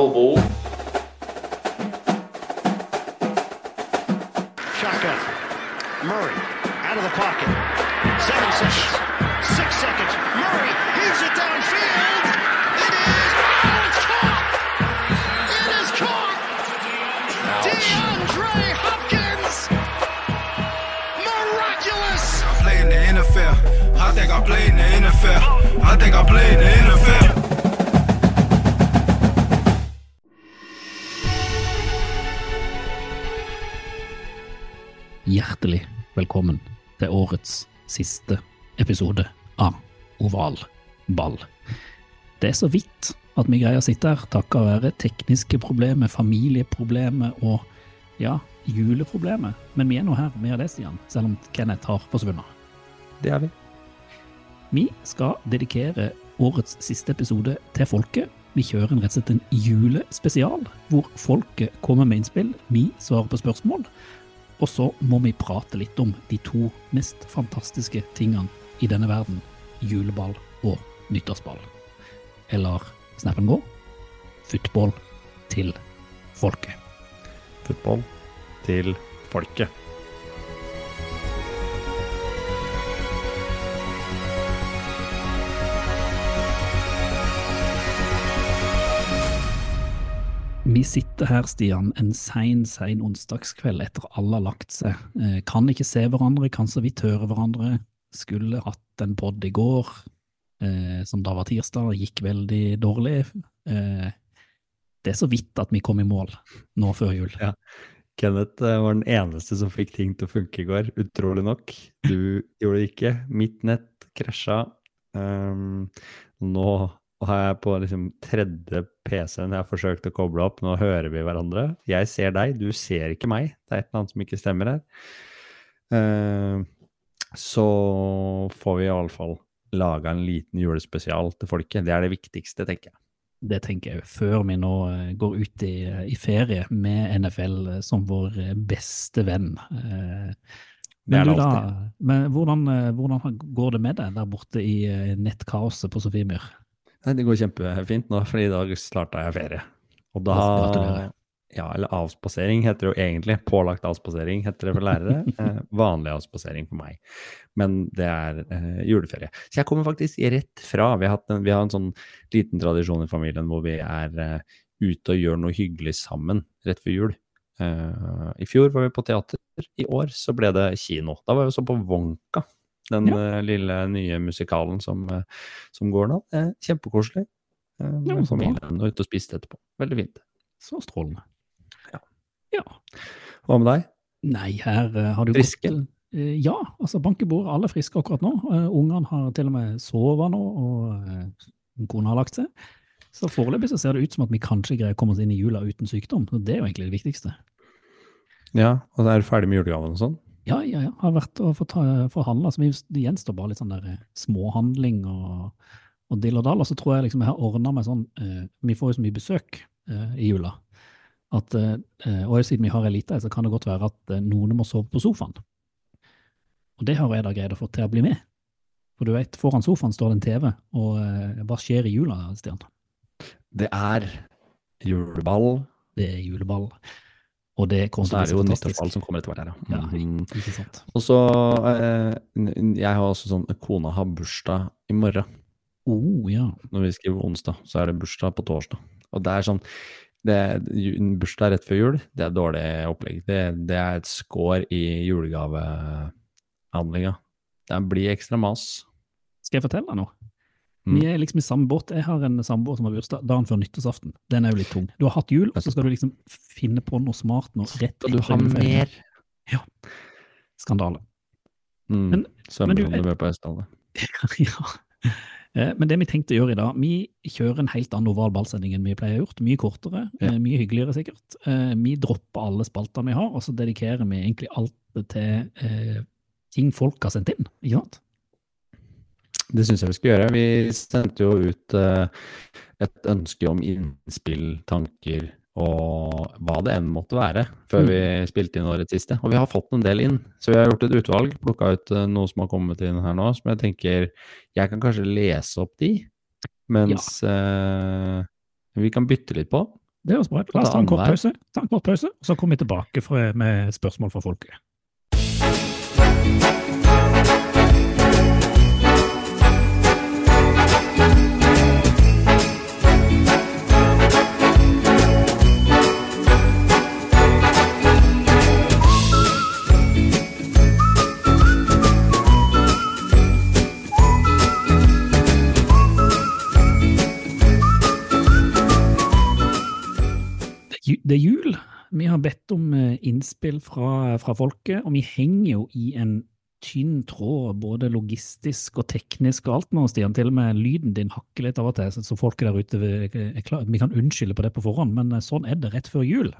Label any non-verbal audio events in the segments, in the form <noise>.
Oval Det er så vidt at vi greier å sitte her takket være tekniske problemer, familieproblemer og ja, juleproblemer. Men vi er nå her, vi er det, Stian, selv om Kenneth har forsvunnet. Det er vi. Vi skal dedikere årets siste episode til folket. Vi kjører en rett og slett en julespesial, hvor folket kommer med innspill, vi svarer på spørsmål, og så må vi prate litt om de to mest fantastiske tingene i denne verden, juleball og nyttårsball. Eller snappen går, football til folket. Football til folket. Vi sitter her, Stian, en sein, sein onsdagskveld etter alle har lagt seg. Eh, kan ikke se hverandre, kan så vidt høre hverandre. Skulle hatt en pod i går, eh, som da var tirsdag, gikk veldig dårlig. Eh, det er så vidt at vi kom i mål nå før jul. Ja. Kenneth eh, var den eneste som fikk ting til å funke i går, utrolig nok. Du gjorde det ikke. Mitt nett krasja. Um, nå har jeg på liksom tredje PC-en jeg har forsøkt å koble opp. Nå hører vi hverandre. Jeg ser deg, du ser ikke meg. Det er et eller annet som ikke stemmer her. Uh, så får vi i alle fall laga en liten julespesial til folket. Det er det viktigste, tenker jeg. Det tenker jeg, før vi nå eh, går ut i, i ferie med NFL eh, som vår eh, beste venn. Men, Det det du da, men hvordan, hvordan går det med deg der borte i nettkaoset på Sofiemyr? Nei, det går kjempefint nå, fordi i dag starta jeg ferie. Og da. Ja, eller avspasering heter det jo egentlig. Pålagt avspasering heter det for lærere. <laughs> Eh, vanlig avspasering for meg. Men det er eh, juleferie. Så jeg kommer faktisk rett fra. Vi har, en, vi har en sånn liten tradisjon i familien hvor vi er eh, ute og gjør noe hyggelig sammen rett før jul. Eh, I fjor var vi på teater, i år så ble det kino. Da var vi så på Wonka, den eh, lille nye musikalen som, eh, som går nå. Kjempekoselig. Eh, Ja, familien og ute og spiste etterpå. Veldig fint. Så strålende. Ja. Hva med deg? Nei, her uh, har du Friske? gått uh, Ja, altså bank i bordet. Alle friske akkurat nå. Uh, Ungene har til og med sovet nå, og kona har lagt seg. Så foreløpig så ser det ut som at vi kanskje greier å komme oss inn i jula uten sykdom. og Det er jo egentlig det viktigste. Ja, og så er du ferdig med julegaven og sånn? Ja, ja, ja. Har vært og fått forhandla. Så vi, det gjenstår bare litt sånn der småhandling og, og dill og dall. Og så tror jeg liksom jeg har ordna meg sånn eh, Vi får jo så mye besøk eh, i jula. At, eh, og siden vi har elite, så kan det godt være at eh, noen må sove på sofaen. Og det har jeg da greid å få til å bli med. For du vet, foran sofaen står det en TV, og eh, hva skjer i jula, Stian? Det er juleball, Det er juleball. Og det kommer til å er det bli jo så fantastisk. nyttårsball som kommer etter hvert her, ja. Ja, Mm. ikke sant. Og så eh, Jeg har også sånn Kona har bursdag i morgen. Oh, ja. Når vi skriver onsdag, så er det bursdag på torsdag. Og det er sånn det, ju- Bursdag rett før jul, det er dårlig opplegg. Det, det er et skår i julegavehandlinga. Det blir ekstra mas. Skal jeg fortelle deg noe? Mm. Vi er liksom i samme båt. Jeg har en samboer som har bursdag dagen før nyttårsaften. Den er jo litt tung. Du har hatt jul, og så skal du liksom finne på noe smart nå rett Skal du ha mer? Ja. Skandale. Mm. Men- men du, Svømmeronde med på Østlandet. <laughs> ja. Eh, Men det vi tenkte å gjøre i dag, vi kjører en helt annen oval ballsending enn vi pleier å gjøre. Mye kortere, Ja. eh, mye hyggeligere sikkert. Eh, Vi dropper alle spaltene vi har, og så dedikerer vi egentlig alt til eh, ting folk har sendt inn. Ikke sant? Det syns jeg vi skal gjøre. Vi sendte jo ut eh, et ønske om innspill, tanker og hva det enn måtte være, før Mm. vi spilte inn årets siste. Og vi har fått en del inn, så vi har gjort et utvalg, plukka ut eh, noe som har kommet inn her nå, som jeg tenker jeg kan kanskje lese opp de, mens eh, Vi kan bytte litt på. Det høres bra ut. La oss Ta en kort pause, ta en kort pause, og så kommer vi tilbake med spørsmål fra folket. Det er jul. Vi har bedt om eh, innspill fra, fra folket, og vi henger jo i en tynn tråd, både logistisk og teknisk og alt nå, Stian. Til og med lyden din hakker litt av og til, så- folket der ute er- er klar. Vi kan unnskylde på det på forhånd, men eh, sånn er det rett før jul.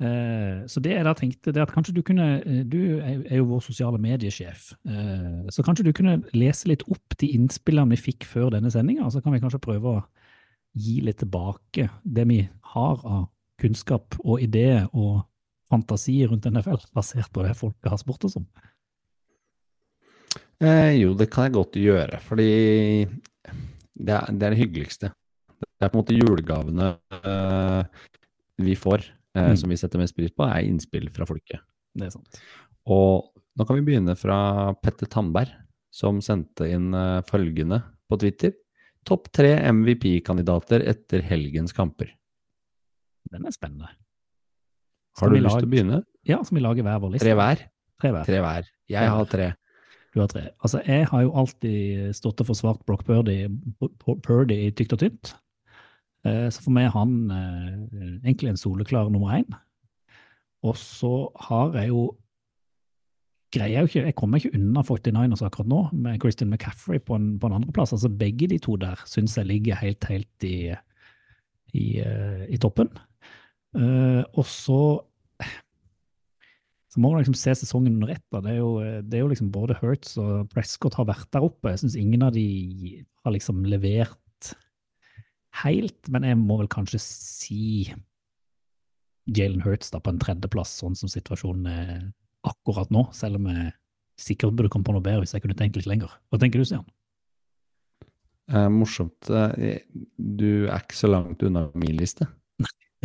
Eh, Så det jeg da tenkte, det at kanskje du kunne eh, Du er jo vår sosiale mediesjef, eh, så kanskje du kunne lese litt opp de innspillene vi fikk før denne sendinga, så kan vi kanskje prøve å gi litt tilbake det vi har av kunnskap og ideer og fantasier rundt NFL, basert på det folket har spurt oss om. Eh, jo, det kan jeg godt gjøre, fordi det er det, er det hyggeligste. Det er på en måte julegavene eh, vi får, eh, Mm. som vi setter mest pris på, er innspill fra folket. Det er sant. Og nå kan vi begynne fra Petter Tandberg, som sendte inn eh, følgende på Twitter. Topp tre MVP-kandidater etter helgens kamper. Den er spennende. Har du lyst til å begynne? Ja, så vi lager hver vår liste? Tre hver? Tre hver. Tre hver. Jeg har tre. Du har tre. Altså, jeg har jo alltid stått og forsvart Brock Purdy, Purdy i tykt og tynt. Eh, Så for meg er han eh, egentlig en soleklar nummer én. Og så har jeg jo greier jeg jo ikke, jeg kommer ikke unna 49ers akkurat nå, med Christian McCaffrey på en, på en andreplass. Altså begge de to der syns jeg ligger helt, helt i, i, eh, i toppen. Eh, og så så må man liksom se sesongen under ett. Det det er jo liksom både Hurts og Prescott har vært der oppe. Jeg syns ingen av de har liksom levert helt, men jeg må vel kanskje si Jalen Hurts da på en tredjeplass, sånn som situasjonen er akkurat nå, selv om jeg sikkert burde komme på noe bedre hvis jeg kunne tenkt litt lenger. Hva tenker du, Stian? Eh, morsomt. eh, du er ikke så langt unna min liste.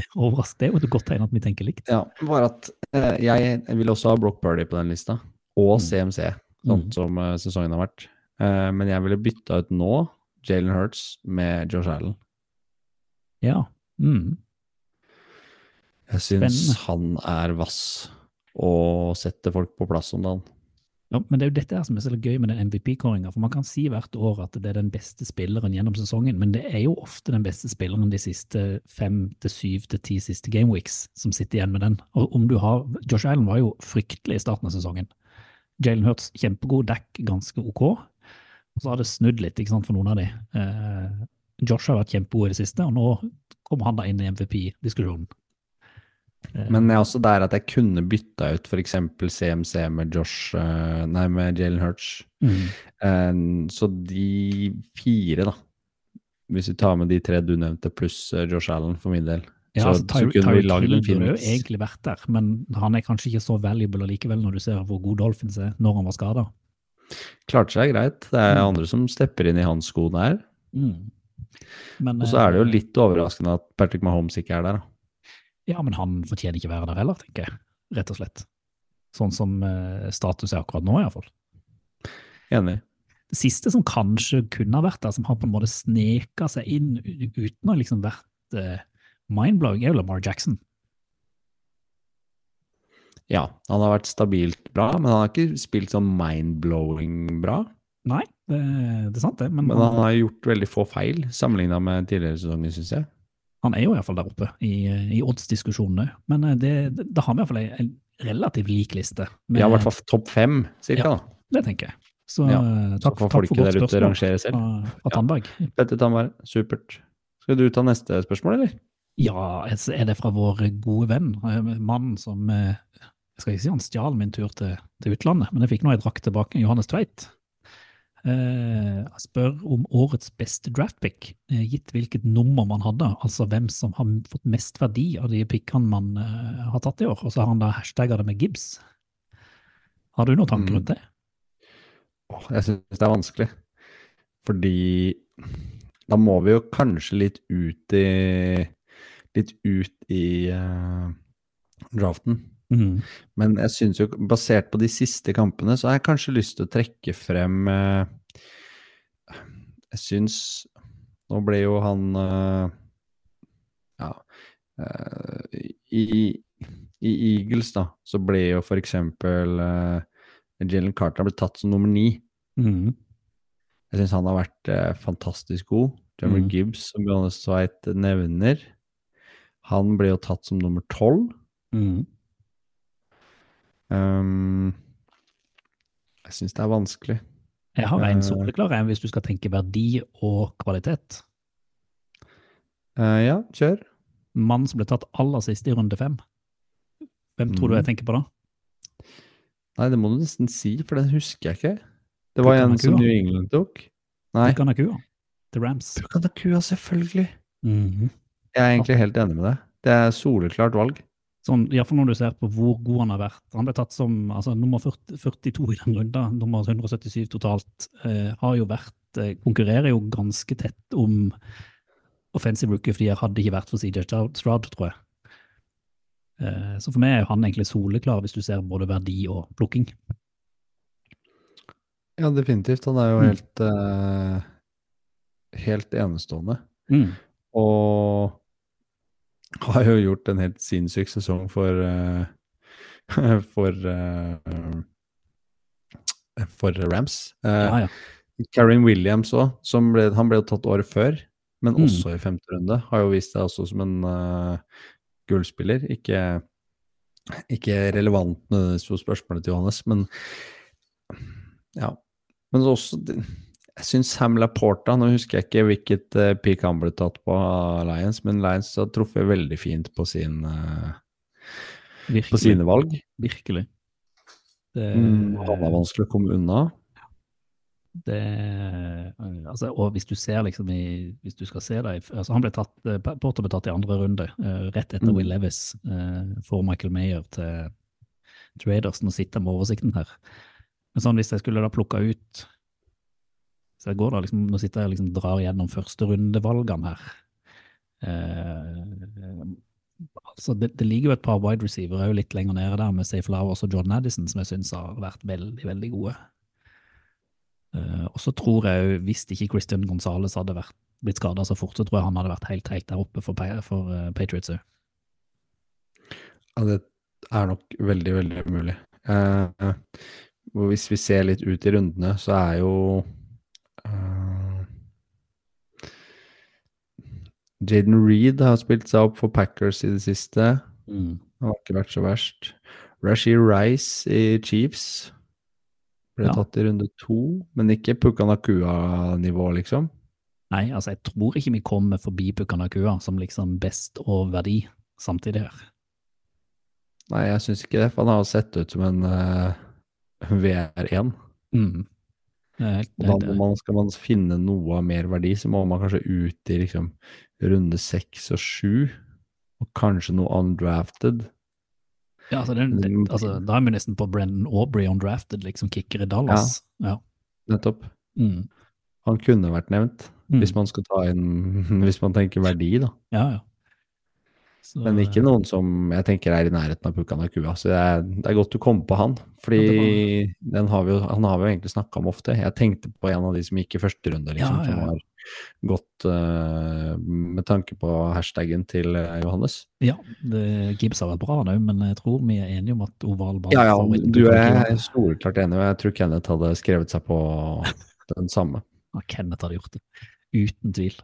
<laughs> Overrask, det er jo et godt tegn at vi tenker likt. Ja, bare at eh, jeg vil også ha Brock Purdy på den lista, og Mm. CMC, sånn Mm. som uh, sesongen har vært. Eh, men jeg ville bytta ut nå Jalen Hurts med Josh Allen. Ja. Mm. Jeg syns han er vass og setter folk på plass om dagen. Ja, men det er jo dette her som er så gøy med den MVP-kåringa. For man kan si hvert år at det er den beste spilleren gjennom sesongen, men det er jo ofte den beste spilleren de siste fem til syv til ti siste gameweeks som sitter igjen med den. Og om du har Josh Allen var jo fryktelig i starten av sesongen. Jalen Hurts kjempegod, Dack ganske ok. Og så har det snudd litt ikke sant, for noen av de. Eh, Josh har vært kjempegod i det siste, og nå kommer han da inn i MVP-diskusjonen. Men jeg er også der at jeg kunne bytta ut f.eks. CMC med Josh eh, Nei, med Jalen Hurts. mm. Eh, Så de fire, da. Hvis vi tar med de tre du nevnte, pluss eh, Josh Allen for min del. Ja, så, altså, så Tyre- kunne vi lagd en burde jo egentlig vært der, men han er kanskje ikke så valuable allikevel når du ser hvor god Dolphins er når han var skada. Klarte seg greit. Det er Mm. andre som stepper inn i hans sko der. Mm. Men, Og så er det jo litt overraskende at Patrick Mahomes ikke er der, da. Ja, men han fortjener ikke være der heller, tenker jeg. Rett og slett. Sånn som eh, status er akkurat nå, iallfall. Enig. Det siste som kanskje kunne ha vært der, som har på en måte sneka seg inn uten å liksom vært eh, mindblowing, er jo Lamar Jackson. Ja, han har vært stabilt bra, men han har ikke spilt sånn mind-blowing bra. Nei, det, det er sant, det. Men, Men han har gjort veldig få feil sammenligna med tidligere sesonger, syns jeg. Han er jo iallfall der oppe i, i odds-diskusjonene. Men eh, det, da har vi iallfall en relativt lik liste. med- Ja, i hvert fall topp fem, cirka. Ja. Det tenker jeg. Så Ja, eh, takk, takk for folket godt der ute spørsmål rangere selv. fra, fra Ja. Tandberg. Petter Tandberg, supert. Skal du ta neste spørsmål, eller? Ja, er det fra vår gode venn, eh, mannen som Jeg skal ikke si han stjal min tur til, til utlandet, men jeg fikk nå jeg drakk tilbake Johannes Tveit. Eh, spør om årets beste draftpick, eh, gitt hvilket nummer man hadde. Altså hvem som har fått mest verdi av de pickene man eh, har tatt i år. Og så har han da hashtagga det med Gibbs. Har du noen tanker Mm. rundt det? Åh, jeg syns det er vanskelig. Fordi da må vi jo kanskje litt ut i Litt ut i draften. Mhm. Men jeg syns jo, basert på de siste kampene, så har jeg kanskje lyst til å trekke frem eh, Jeg syns Nå ble jo han eh, Ja eh, i, I Eagles, da, så ble jo for eksempel uh, Jalen Carter ble tatt som nummer ni. Mm. Jeg syns han har vært eh, fantastisk god. Jammer mm. Gibbs, som Johannes Tveit nevner, han ble jo tatt som nummer tolv. Mhm. Um, jeg syns det er vanskelig. Jeg har en Eh. soleklar en hvis du skal tenke verdi og kvalitet. Uh, ja, kjør. Mannen som ble tatt aller sist i runde fem. Hvem tror du Mhm. jeg tenker på da? Nei, det må du nesten si, for den husker jeg ikke. Det var en som. New England tok. Nei, Puka Nakua til Rams. Pukanakua, selvfølgelig. Mhm. Jeg er egentlig helt enig med deg. Det er soleklart valg. Sånn, Iallfall når du ser på hvor god han har vært. Han ble tatt som altså, nummer 40, 42 i den runden, nummer 177 totalt. Eh, har jo vært eh, Konkurrerer jo ganske tett om offensive rookie, fordi jeg hadde ikke vært for CJ Stroud, tror jeg. Eh, så for meg er han egentlig soleklar, hvis du ser både verdi og plukking. Ja, definitivt. Han er jo Mm. helt eh, Helt enestående. Mm. Og <laughs> har jo gjort en helt sinnssyk sesong for uh, <laughs> For uh, For Rams. Uh, Ja, ja. Karin Williams òg, han ble jo tatt året før, men Mm. også i femte runde. Har jo vist seg også som en uh, gullspiller. Ikke, ikke relevant nødvendigvis for spørsmålet til Johannes, men ja. Men også Jeg syns Sam Laporta Nå husker jeg ikke hvilket uh, peak han ble tatt på av Lions, men Lions har truffet veldig fint på, sin, uh, på sine valg. Virkelig. Det, Mm, han er vanskelig å komme unna. det altså, Og hvis du ser liksom i Hvis du skal se det altså Han ble tatt eh, Porter ble tatt i andre runde, rett etter Mm. Will Levis for Michael Mayer til Traders. Nå sitter jeg med oversikten her. Men sånn hvis jeg skulle da plukka ut så jeg går da liksom, Nå sitter jeg og liksom drar gjennom første rundevalgene her. Eh, altså det, det ligger jo et par wide receiver jo litt lenger nede der, med Safe Flowers og Jordan Addison, som jeg syns har vært veldig, veldig gode. Eh, og så tror jeg hvis ikke Christian Gonzales hadde vært, blitt skada så fort, så tror jeg han hadde vært helt, helt der oppe for, for uh, Patriots òg. Ja, det er nok veldig, veldig mulig. Eh, hvis vi ser litt ut i rundene, så er jo eh, Jaden Reed har spilt seg opp for Packers i det siste. Mm. Det har ikke vært så verst. Rashi Rice i Chiefs ble Ja. tatt i runde to, men ikke Pukanakua-nivå, liksom. Nei, altså jeg tror ikke vi kommer forbi Pukanakua som liksom best og verdi samtidig her. Nei, jeg syns ikke det, for han har sett ut som en uh, VR1. Mm. Helt- Og da må man, skal man finne noe av mer verdi, så må man kanskje ut i liksom runde seks og sju. Og kanskje noe undrafted. Ja, altså, den, det, altså, da er vi nesten på Brendan Aubrey undrafted, liksom kicker i Dallas. Ja. Nettopp. Mm. Han kunne vært nevnt, Mm. hvis man skal ta inn <laughs> Hvis man tenker verdi, da. Ja, ja. Så, Men ikke noen som jeg tenker er i nærheten av Pukanakua. Så det er, det er godt du kom på han, fordi den har vi han har vi jo egentlig snakka om ofte. Jeg tenkte på en av de som gikk i første runde, liksom, Ja, ja, som har gått uh, med tanke på hashtaggen til eh, Johannes. Ja, det, Gibbs har vært bra nå, men jeg tror vi er enige om at oval ball Ja, ja, du er soleklart enig, og jeg tror Kenneth hadde skrevet seg på <laughs> den samme. Ja, Kenneth hadde gjort det. Uten tvil.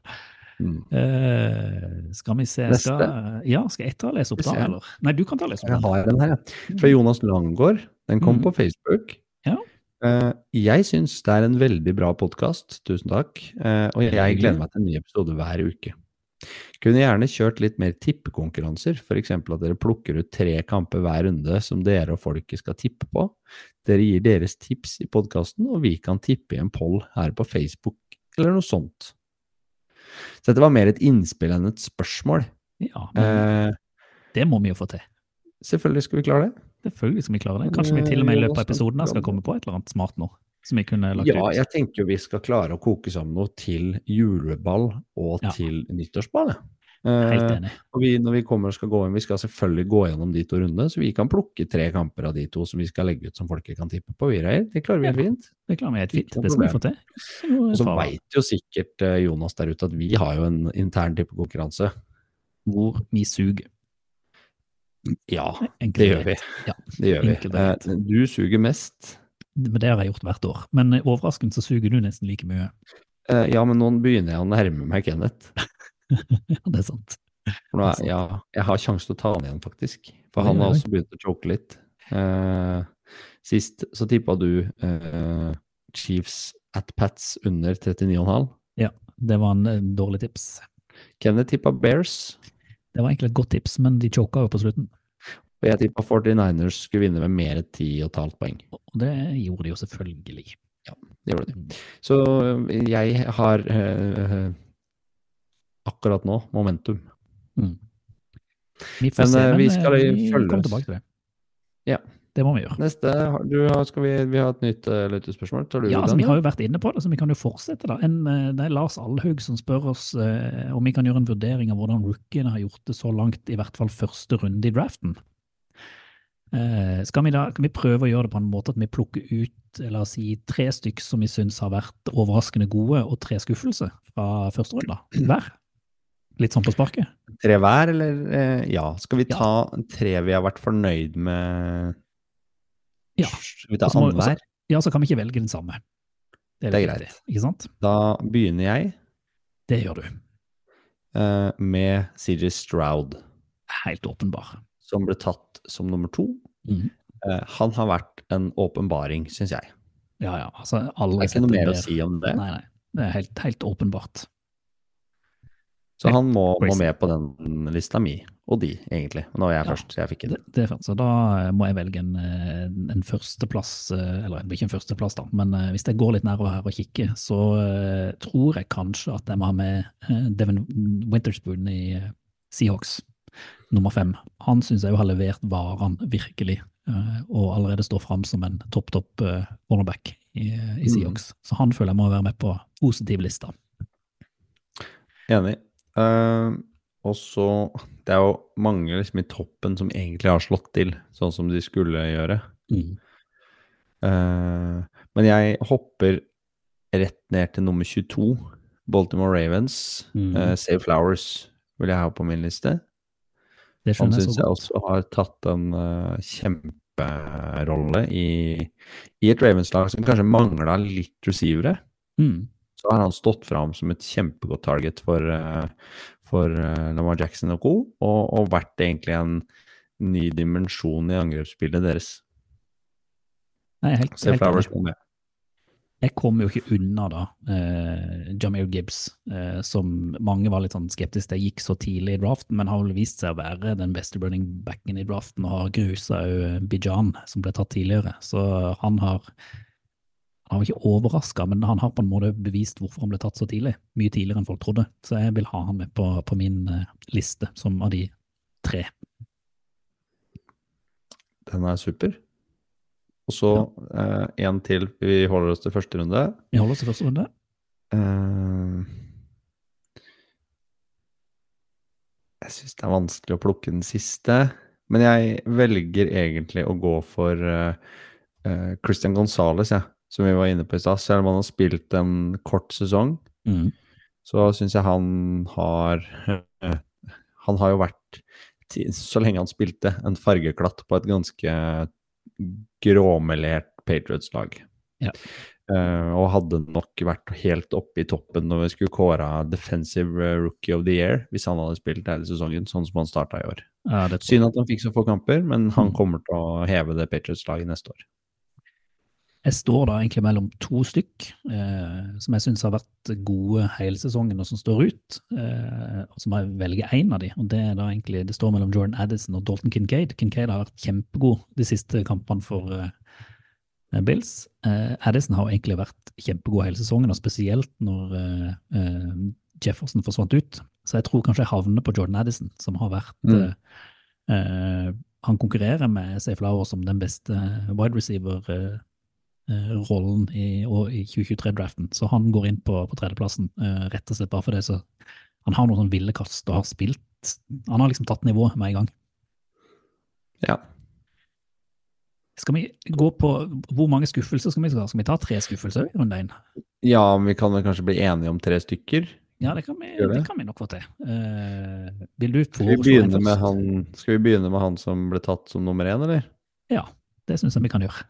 Mm. Eh, skal vi se Neste. skal, Ja, skal jeg ta og lese opp da, eller? Nei, du kan ta og lese opp den. har den her, jeg. Fra Jonas Langgaard. Den kom mm. på Facebook. Ja. Uh, jeg syns det er en veldig bra podkast, tusen takk. Uh, og jeg gleder meg til en ny episode hver uke. Kunne gjerne kjørt litt mer tippekonkurranser, f.eks. at dere plukker ut tre kamper hver runde som dere og folket skal tippe på. Dere gir deres tips i podkasten, og vi kan tippe i en poll her på Facebook, eller noe sånt. Så dette var mer et innspill enn et spørsmål. Ja, men Eh, det må vi jo få til. selvfølgelig skal vi klare det. Selvfølgelig skal vi klare det. Kanskje vi til og med i løpet av Eh, episoden skal komme på et eller annet smart nå. som vi kunne lagt Ja, ut? jeg tenker jo vi skal klare å koke sammen noe til juleball og Ja. til nyttårsball. Jeg. Helt Eh, enig. og vi, når vi kommer og skal gå inn, vi skal selvfølgelig gå gjennom de to rundene, så vi kan plukke tre kamper av de to som vi skal legge ut som folket kan tippe på. Vi, Reier. Det klarer vi helt fint. Det klarer vi helt fint. Det skal vi få til. Så, Og så veit jo sikkert eh, Jonas der ute at vi har jo en intern tippekonkurranse. Hvor vi suger. Ja, det gjør vi. Ja, Det gjør vi. Eh, Du suger mest. men det har jeg gjort hvert år. Men eh, overraskende så suger du nesten like mye. Eh, Ja, men nå begynner jeg å nærme meg Kenneth. <laughs> Ja, det er sant. Nå ja, jeg har sjanse til å ta han igjen, faktisk. For han har også begynt å choke litt. Eh, sist så tippa du eh, Chiefs at Pats under 39,5. Ja, det var en eh, dårlig tips. Kenneth tippa Bears. Det var egentlig et godt tips, men de choka jo på slutten. Og jeg tippa 49ers skulle vinne med mer enn 10,5 poeng. Og det gjorde de jo selvfølgelig. Ja, Det gjorde de. Så jeg har eh, akkurat nå momentum. Mm. Vi får Men, se, eh, men vi eh, skal vi følge oss. tilbake til det. Ja. Det må vi gjøre. Neste, har- vi, vi har et nytt uh, lyttespørsmål. Tar du Ja, altså, den? Vi har jo vært inne på det, så vi kan jo fortsette. da. En, eh, det er Lars Allhaug som spør oss uh, om vi kan gjøre en vurdering av hvordan rookiene har gjort det så langt, i hvert fall første runde i draften. Uh, skal vi da kan vi prøve å gjøre det på en måte at vi plukker ut la oss si, tre stykk som vi syns har vært overraskende gode, og tre skuffelser fra første runde hver? Litt sånn på sparket? Tre hver, eller? eh, ja. Skal vi Ja. ta tre vi har vært fornøyd med? Ja. Skal vi ta annenhver? Ja, så kan vi ikke velge den samme. Det er litt greit. viktig, Ikke sant? Da begynner jeg Det gjør du. eh, med CJ Stroud, Helt åpenbar. som ble tatt som nummer to. Mm. Eh, han har vært en åpenbaring, syns jeg. Ja, ja. Altså, Det er ikke noe mer å si om det. Nei, nei. Det er helt, helt åpenbart. Så han må, må med på den lista mi, og de, egentlig. Nå er jeg Ja. først, så jeg fikk Det, det er fint. Så da eh, må jeg velge en, eh, en førsteplass, eh, eller ikke en førsteplass, da, men hvis jeg går litt nærmere her og kikker, så tror jeg kanskje at jeg må ha med Devin Winterspoon i Seahawks, nummer fem. Han syns jeg jo har levert varene, virkelig, og allerede står fram som en topp, topp cornerback i, i Seahawks. Så han føler jeg må være med på positiv lista. Enig. Eh, og så Det er jo mange liksom, i toppen som egentlig har slått til, sånn som de skulle gjøre. Mm. Uh, men jeg hopper rett ned til nummer 22. Baltimore Ravens. Mm. Uh, Save Flowers vil jeg ha på min liste. Det Han syns jeg også har tatt en uh, kjemperolle i, i et Ravens-lag som kanskje mangla litt receivere. Mm. Så har han stått fram som et kjempegodt target for, eh, for eh, Lamar Jackson og co., og, og vært egentlig en ny dimensjon i angrepsspillet deres. Nei, helt, helt. Flowers med. Jeg kommer jo ikke unna da eh, Jameer Gibbs, eh, som mange var litt sånn skeptiske til gikk så tidlig i draften, men har vel vist seg å være den beste running backen i draften, og har grusa òg Bijan, som ble tatt tidligere. Så han har han var ikke overraska, men han har på en måte bevist hvorfor han ble tatt så tidlig. Mye tidligere enn folk trodde. Så jeg vil ha han med på, på min eh, liste, som av de tre. Den er super. Og så eh, en til. Vi holder oss til første runde. Vi holder oss til første runde. Eh, jeg syns det er vanskelig å plukke den siste, men jeg velger egentlig å gå for eh, eh, Christian Gonzales, ja, som vi var inne på i stad. Selv om han har spilt en kort sesong, Mm. så syns jeg han har eh, Han har jo vært, så lenge han spilte, en fargeklatt på et ganske gråmelert Patriots-lag. Ja. Uh, og hadde nok vært helt oppe i toppen når vi skulle kåre Defensive Rookie of the Year, hvis han hadde spilt hele sesongen, sånn som han starta i år. Ja. Synd at han fikk så få kamper, men han Mm. kommer til å heve det Patriots-laget neste år. Jeg står da egentlig mellom to stykk eh, som jeg syns har vært gode hele sesongen, og som står ut. Eh, og så må jeg velge én av de, og det er da egentlig det står mellom Jordan Addison og Dalton Kincaid. Kincaid har vært kjempegod de siste kampene for eh, Bills. Eh, Addison har egentlig vært kjempegod hele sesongen, og spesielt når eh, eh, Jefferson forsvant ut. Så jeg tror kanskje jeg havner på Jordan Addison, som har vært Mm. Han konkurrerer med Safe Flower som den beste wide receiver. Eh, rollen i, i 2023-draften. Så han går inn på, på tredjeplassen, uh, rett og slett bare fordi så han har noen sånn ville kast og har spilt Han har liksom tatt nivået med en gang. Ja. Skal vi gå på hvor mange skuffelser skal vi ta? Skal vi ta tre skuffelser i runde én? ja, vi kan vel kanskje bli enige om tre stykker? Ja, det kan, vi, det. det kan vi nok få til. Uh, vil du Skal vi, han, skal vi begynne med han som ble tatt som nummer én, eller? Ja, det syns jeg vi kan gjøre.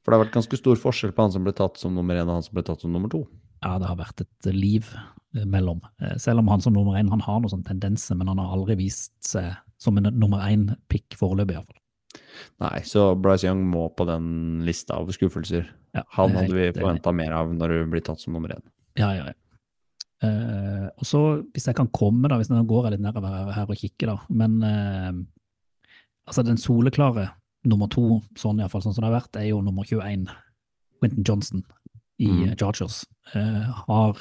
For det har vært ganske stor forskjell på han som ble tatt som nummer én, og han som ble tatt som nummer to. Ja, det har vært et liv eh, mellom. Eh, Selv om han som nummer én han har noen sånne tendenser, men han har aldri vist seg som en nummer én-pick foreløpig, iallfall. Nei, så Bryce Young må på den lista av skuffelser. Ja, Han hadde vi forventa mer av når du blir tatt som nummer én. Ja, ja, ja. Uh, og så, hvis jeg kan komme, da, hvis jeg går litt nedover her og kikker, da, men uh, altså den soleklare nummer to, sånn iallfall sånn som det har vært, er jo nummer 21, Quentin Johnson i Mm. eh, Chargers. Uh, har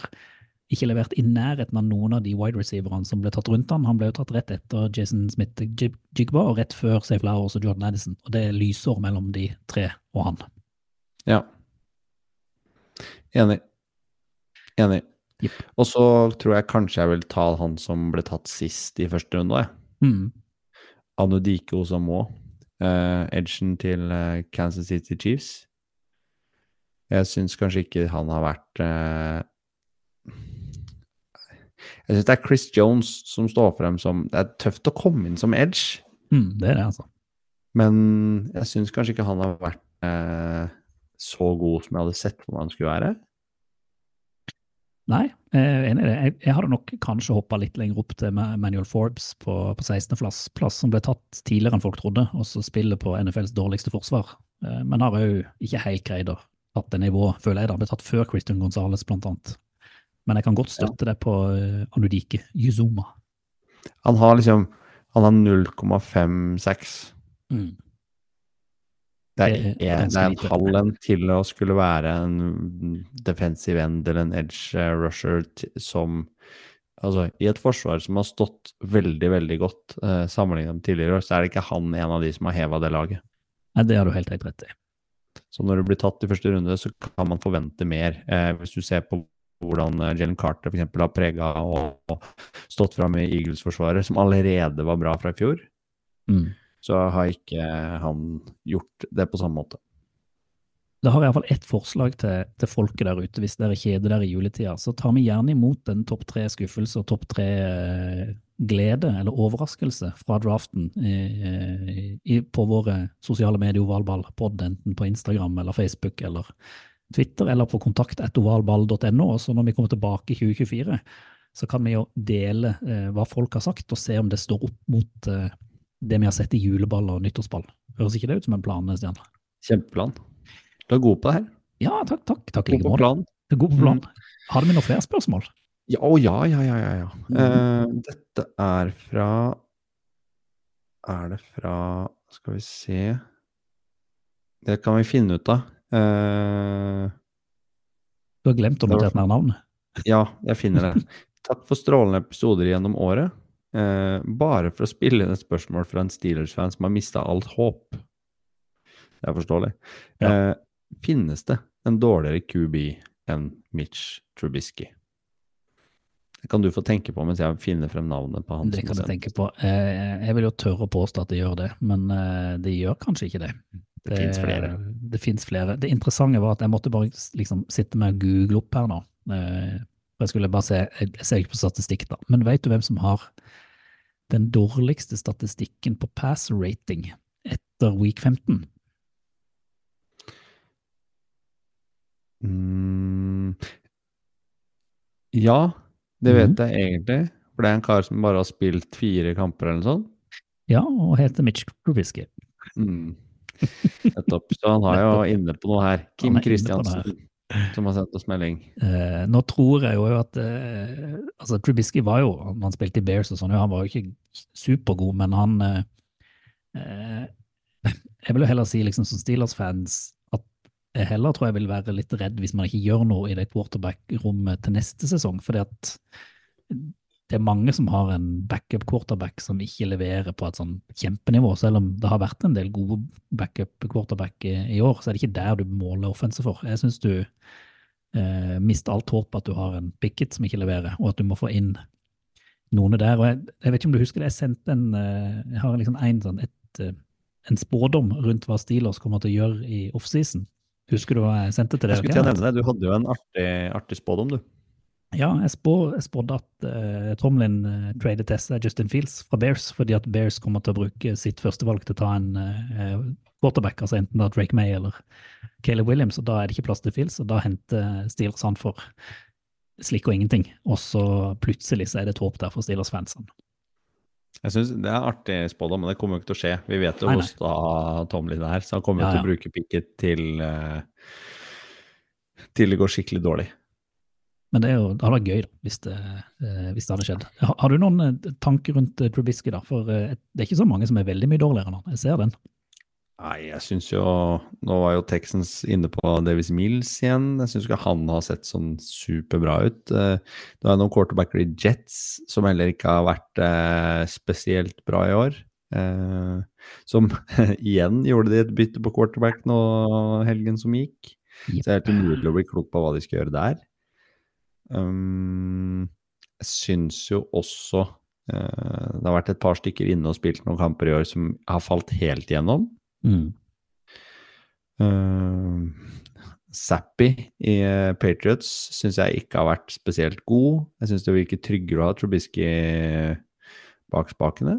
ikke levert i nærheten av noen av de wide receiverne som ble tatt rundt han. Han ble jo tatt rett etter Jason Smith-Jigba og rett før Safe Flowers og Jordan Addison, og det er lysår mellom de tre og han. Ja. Enig. Enig. Yep. Og så tror jeg kanskje jeg vil ta han som ble tatt sist i første runde. Mm. Anudike Osamo. Uh, edgen til uh, Kansas City Chiefs. Jeg syns kanskje ikke han har vært uh... Jeg syns det er Chris Jones som står frem som Det er tøft å komme inn som edge, Mm, det er det, altså. men jeg syns kanskje ikke han har vært så god som jeg hadde sett for meg han skulle være. Nei, jeg er enig i det. Jeg, jeg hadde nok kanskje hoppa litt lenger opp til Manuel Forbes på, på 16.-plass, plass som ble tatt tidligere enn folk trodde, og så spiller på NFLs dårligste forsvar. Eh, Men har òg ikke helt greid å tatt det nivået, føler jeg. da, ble tatt før Christian Gonzales, blant annet. Men jeg kan godt støtte det på uh, Anudike Yuzuma. Han har liksom Han har 0,56. Mm. Det er, en, det er en en til å skulle være en defensive end eller en edge eh, rusher som Altså, i et forsvar som har stått veldig, veldig godt eh, sammenlignet med tidligere år, så er det ikke han en av de som har heva det laget. Nei, det har du helt, rett i. Så når du blir tatt i første runde, så kan man forvente mer. Eh, hvis du ser på hvordan Jelen Jalen Carter eksempel har prega og, og stått fram i Eagles-forsvaret, som allerede var bra fra i fjor, Mm. Så har ikke han gjort det på samme måte. Da har jeg iallfall ett forslag til, til folket der ute. Hvis dere kjeder dere i juletida, så tar vi gjerne imot den topp tre skuffelse og topp tre eh, glede eller overraskelse fra draften eh, i, på våre sosiale medier ovalballpod, enten på Instagram eller Facebook eller Twitter eller på kontakt.ovalball.no. Så når vi kommer tilbake i 2024, så kan vi jo dele eh, hva folk har sagt, og se om det står opp mot eh, det vi har sett i juleball og nyttårsball. Høres ikke det ut som en plan, Stian? Kjempeplan. Du er god på det her. Ja, takk, takk. takk God på plan. God på plan. Har vi noen flere spørsmål? Ja, å ja, ja, ja, ja. ja. Eh, dette er fra Er det fra Skal vi se Det kan vi finne ut av. Uh, Du har glemt å notere ned navnet. ja, jeg finner det. <laughs> Takk for strålende episoder gjennom året. Eh, bare for å spille inn et spørsmål fra en Steelers-fan som har mista alt håp. Det er forståelig. Eh, finnes det en dårligere QB enn Mitch Trubisky? Det kan du få tenke på mens jeg finner frem navnet på han Det kan jeg tenke på. Eh, Jeg vil jo tørre å påstå at det gjør det, men de det gjør kanskje ikke det. Det finnes flere. Det finnes flere. Det interessante var at jeg måtte bare liksom sitte med og google opp her nå. Jeg skulle bare se, jeg ser ikke på statistikk da, men vet du hvem som har den dårligste statistikken på pass rating etter week 15? Mm, ja, det vet jeg egentlig. For det er en kar som bare har spilt fire kamper eller noe sånt. Ja, og heter Mitch Trubisky. Mm. Nettopp. Så han har jo inne på noe her. Kim. Kristiansen, som har sendt oss melding. Eh, nå tror jeg jo at eh, altså Trubisky var jo, han han spilte i Bears og sånn, han var jo ikke supergod, men han eh, eh, <laughs> Jeg vil jo heller si liksom som Steelers-fans at jeg heller tror jeg vil være litt redd hvis man ikke gjør noe i det quarterback-rommet til neste sesong, fordi at det er mange som har en backup quarterback som ikke leverer på et sånn kjempenivå. Selv om det har vært en del gode backup quarterback i, i år, så er det ikke der du måler offense for. Jeg syns du eh, mister alt håp at du har en picket som ikke leverer, og at du må få inn noen der. Og jeg, jeg vet ikke om du husker det, jeg sendte en eh, Jeg har liksom en, sånn, et, eh, en spådom rundt hva Steelers kommer til å gjøre i offseason. Husker du hva jeg sendte til Jeg skulle til å nevne det, du hadde jo en artig, artig spådom, du. Ja, jeg, spår, jeg spådde at uh, Tomlin uh, trader Tessa Justin Fields fra Bears, fordi at Bears kommer til å bruke sitt førstevalg til å ta en uh, quarterback, altså enten da Drake May eller Caleb Williams, og da er det ikke plass til Fields, og da henter Steelers han for slik og ingenting, og så plutselig så er det et håp der for Steelers-fansene. Jeg synes Det er artig spådom, men det kommer jo ikke til å skje. Vi vet jo hvordan hvor sta Tomlin er, så han kommer jo Ja, til å bruke picket til til det går skikkelig dårlig. Men det, jo, det hadde vært gøy da, hvis det, eh, hvis det hadde skjedd. Har, har du noen eh, tanker rundt uh, Trubisky, da? For eh, det er ikke så mange som er veldig mye dårligere enn han. Jeg ser den. Nei, jeg syns jo Nå var jo Texans inne på Davis Mills igjen. Jeg syns ikke han har sett sånn superbra ut. Eh, Det er noen quarterbacker i Jets som heller ikke har vært eh, spesielt bra i år. Eh, som <laughs> igjen gjorde de et bytte på quarterback nå helgen som gikk. Så det er helt umulig å bli klok på hva de skal gjøre der. Um, jeg syns jo også uh, det har vært et par stykker inne og spilt noen kamper i år som har falt helt igjennom. Mm. Uh, Zappy i eh, Patriots syns jeg ikke har vært spesielt god. Jeg syns det virker tryggere å ha Trubisky bak spakene.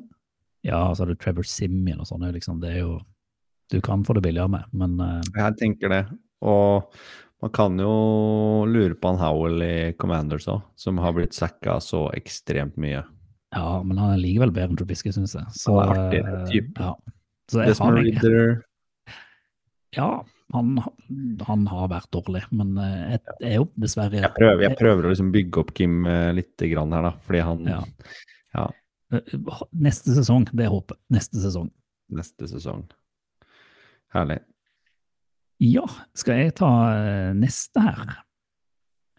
Ja, så har du Trevor Simmien og sånn. det er Liksom, det er jo Du kan få det billigere med, men uh... Jeg tenker det. Og man kan jo lure på han Howell i Commanders òg, som har blitt sacka så ekstremt mye. ja, men han er likevel bedre enn Trubisky, syns jeg. Så, Han er artig, eh, type. Ja. Så jeg Desmond Ridder <laughs> ja, han, han har vært dårlig, men eh, jeg, jeg er jo dessverre Jeg prøver, jeg prøver å liksom bygge opp Kim eh, litt grann her, da, fordi han Ja. ja, Eh, Neste sesong, det er håpet. Neste sesong. neste sesong. Herlig. Ja, skal jeg ta eh, neste her?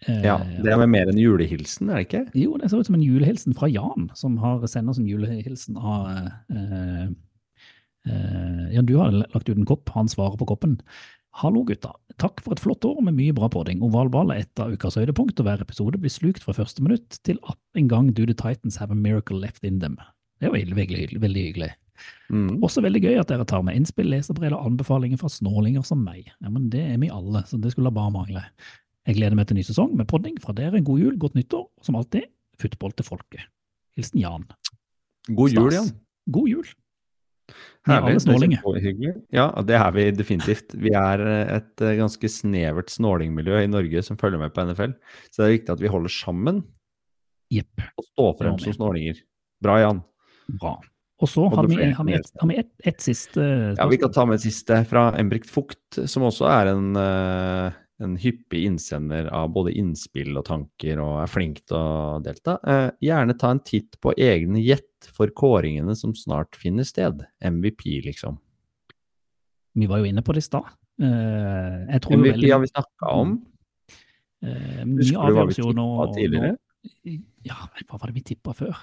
Eh, Ja, Det er vel mer en julehilsen, er det ikke? Jo, det ser ut som en julehilsen fra Jan, som har sendt oss en julehilsen av eh, eh, Ja, du har lagt ut en kopp, han svarer på koppen. Hallo, gutta. Takk for et flott år med mye bra podding. Ovalball er et av ukas høydepunkt, og hver episode blir slukt fra første minutt til at en gang Do the Titans have a miracle left in them. Det veldig, veldig, hyggelig- veldig hyggelig. Mm. Også veldig gøy at dere tar med innspill, leserbrev og anbefalinger fra snålinger som meg. Ja, men det er vi alle, så det skulle bare mangle. Jeg gleder meg til ny sesong med podding fra dere. God jul, godt nyttår, og som alltid, football til folket. Hilsen Jan. God jul, Stas. Jan. God jul. Er Herlig. det. Ja, det er vi definitivt. Vi er eh, et eh, ganske snevert snålingmiljø i Norge som følger med på NFL. Så det er viktig at vi holder sammen Jepp. og står frem som snålinger. Bra, Jan. Bra. Og så har vi, har vi, et, har vi et, et siste Ja, Vi kan ta med et siste fra Embrikt Fugt, som også er en, eh, en hyppig innsender av både innspill og tanker, og er flink til å delta. Eh, Gjerne ta en titt på egne gjett for kåringene som snart finner sted. MVP, liksom. Vi var jo inne på det i stad. Eh, MVP har vi snakka om. eh, Husker du hva vi tippa tidligere? nå Ja, hva var det vi tippa før?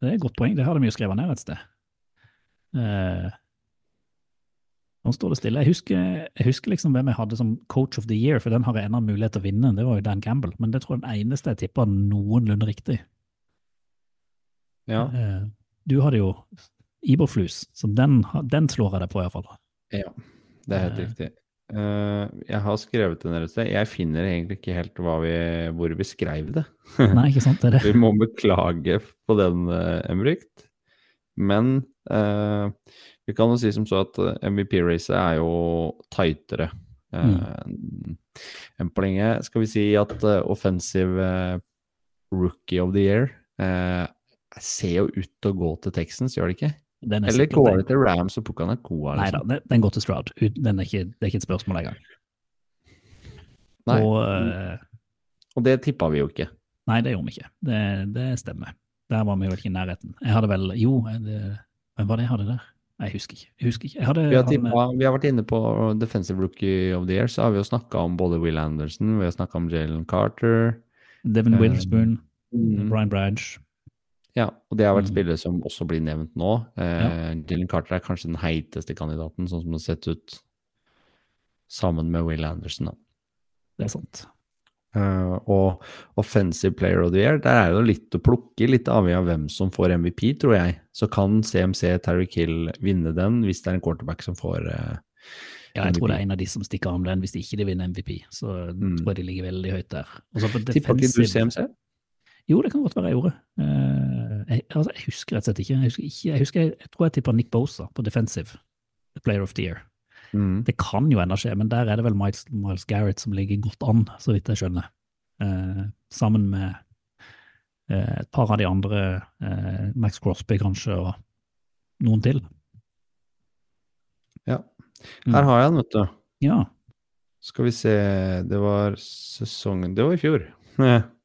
Det er et godt poeng, det har de jo skrevet ned et sted. Eh, nå står det stille. Jeg husker, jeg husker liksom hvem jeg hadde som coach of the year, for den har jeg ennå mulighet til å vinne. Det var jo Dan Campbell, men det tror jeg er den eneste jeg tippa noenlunde riktig. Ja. Eh, du hadde jo Iberflus, så den, den slår jeg deg på, iallfall. Ja, det er helt Eh. riktig. Eh, jeg har skrevet det ned et sted. Jeg finner egentlig ikke helt vi, hvor vi skrev det. Nei, ikke sant? Det er <laughs> det. Vi må beklage på den, uh. Men uh, vi kan jo si som så at MVP-racet er jo tightere uh, enn på lenge. Skal vi si at uh, offensive rookie of the year ser jo ut til å gå til Texans, gjør det ikke? Den er Eller går det til Rams og Puka Nakoa? Nei da, Liksom? den, går til Stroud. Er ikke, det er ikke et spørsmål engang. Nei. Og uh, Og det tippa vi jo ikke. Nei, det gjorde vi ikke. Det, det stemmer. Der var vi vel ikke i nærheten. Jeg hadde vel Jo, det, hvem var det jeg hadde der? Jeg husker ikke. Jeg husker ikke. Jeg hadde, Vi har, han- tippa, vi har vært inne på Defensive Rookie of the Year, så har vi jo snakka om både Will Anderson, vi har snakka om Jalen Carter. Devin eh, Witherspoon, mm, Brian Bradge. Ja, og det har vært Mm. spillere som også blir nevnt nå. Eh, Dylan Carter er kanskje den heiteste kandidaten, sånn som det har sett ut sammen med Will Anderson. Da. Det er sant. Uh, og Offensive Player of the Year, der er det litt å plukke, litt avhengig av hvem som får MVP, tror jeg. Så kan CMC Terry Kill vinne den, hvis det er en quarterback som får uh, Ja, jeg tror det er en av de som stikker av med den hvis de ikke vinner MVP. Så Mm. tror jeg de ligger veldig høyt der. Tipper ikke du CMC? Jo, det kan godt være jeg gjorde. Eh, jeg, altså, jeg husker rett og slett ikke. Jeg, husker ikke, jeg, husker, jeg tror jeg tippa Nick Bosa på defensive player of the year. Mm. Det kan jo ennå skje, men der er det vel Miles, Miles Garrett som ligger godt an, så vidt jeg skjønner. Eh, sammen med eh, et par av de andre, eh, Max Crosby kanskje, og noen til. Ja. Mm. Her har jeg den, vet du. Ja, Skal vi se, det var sesongen Det var i fjor. Det <laughs>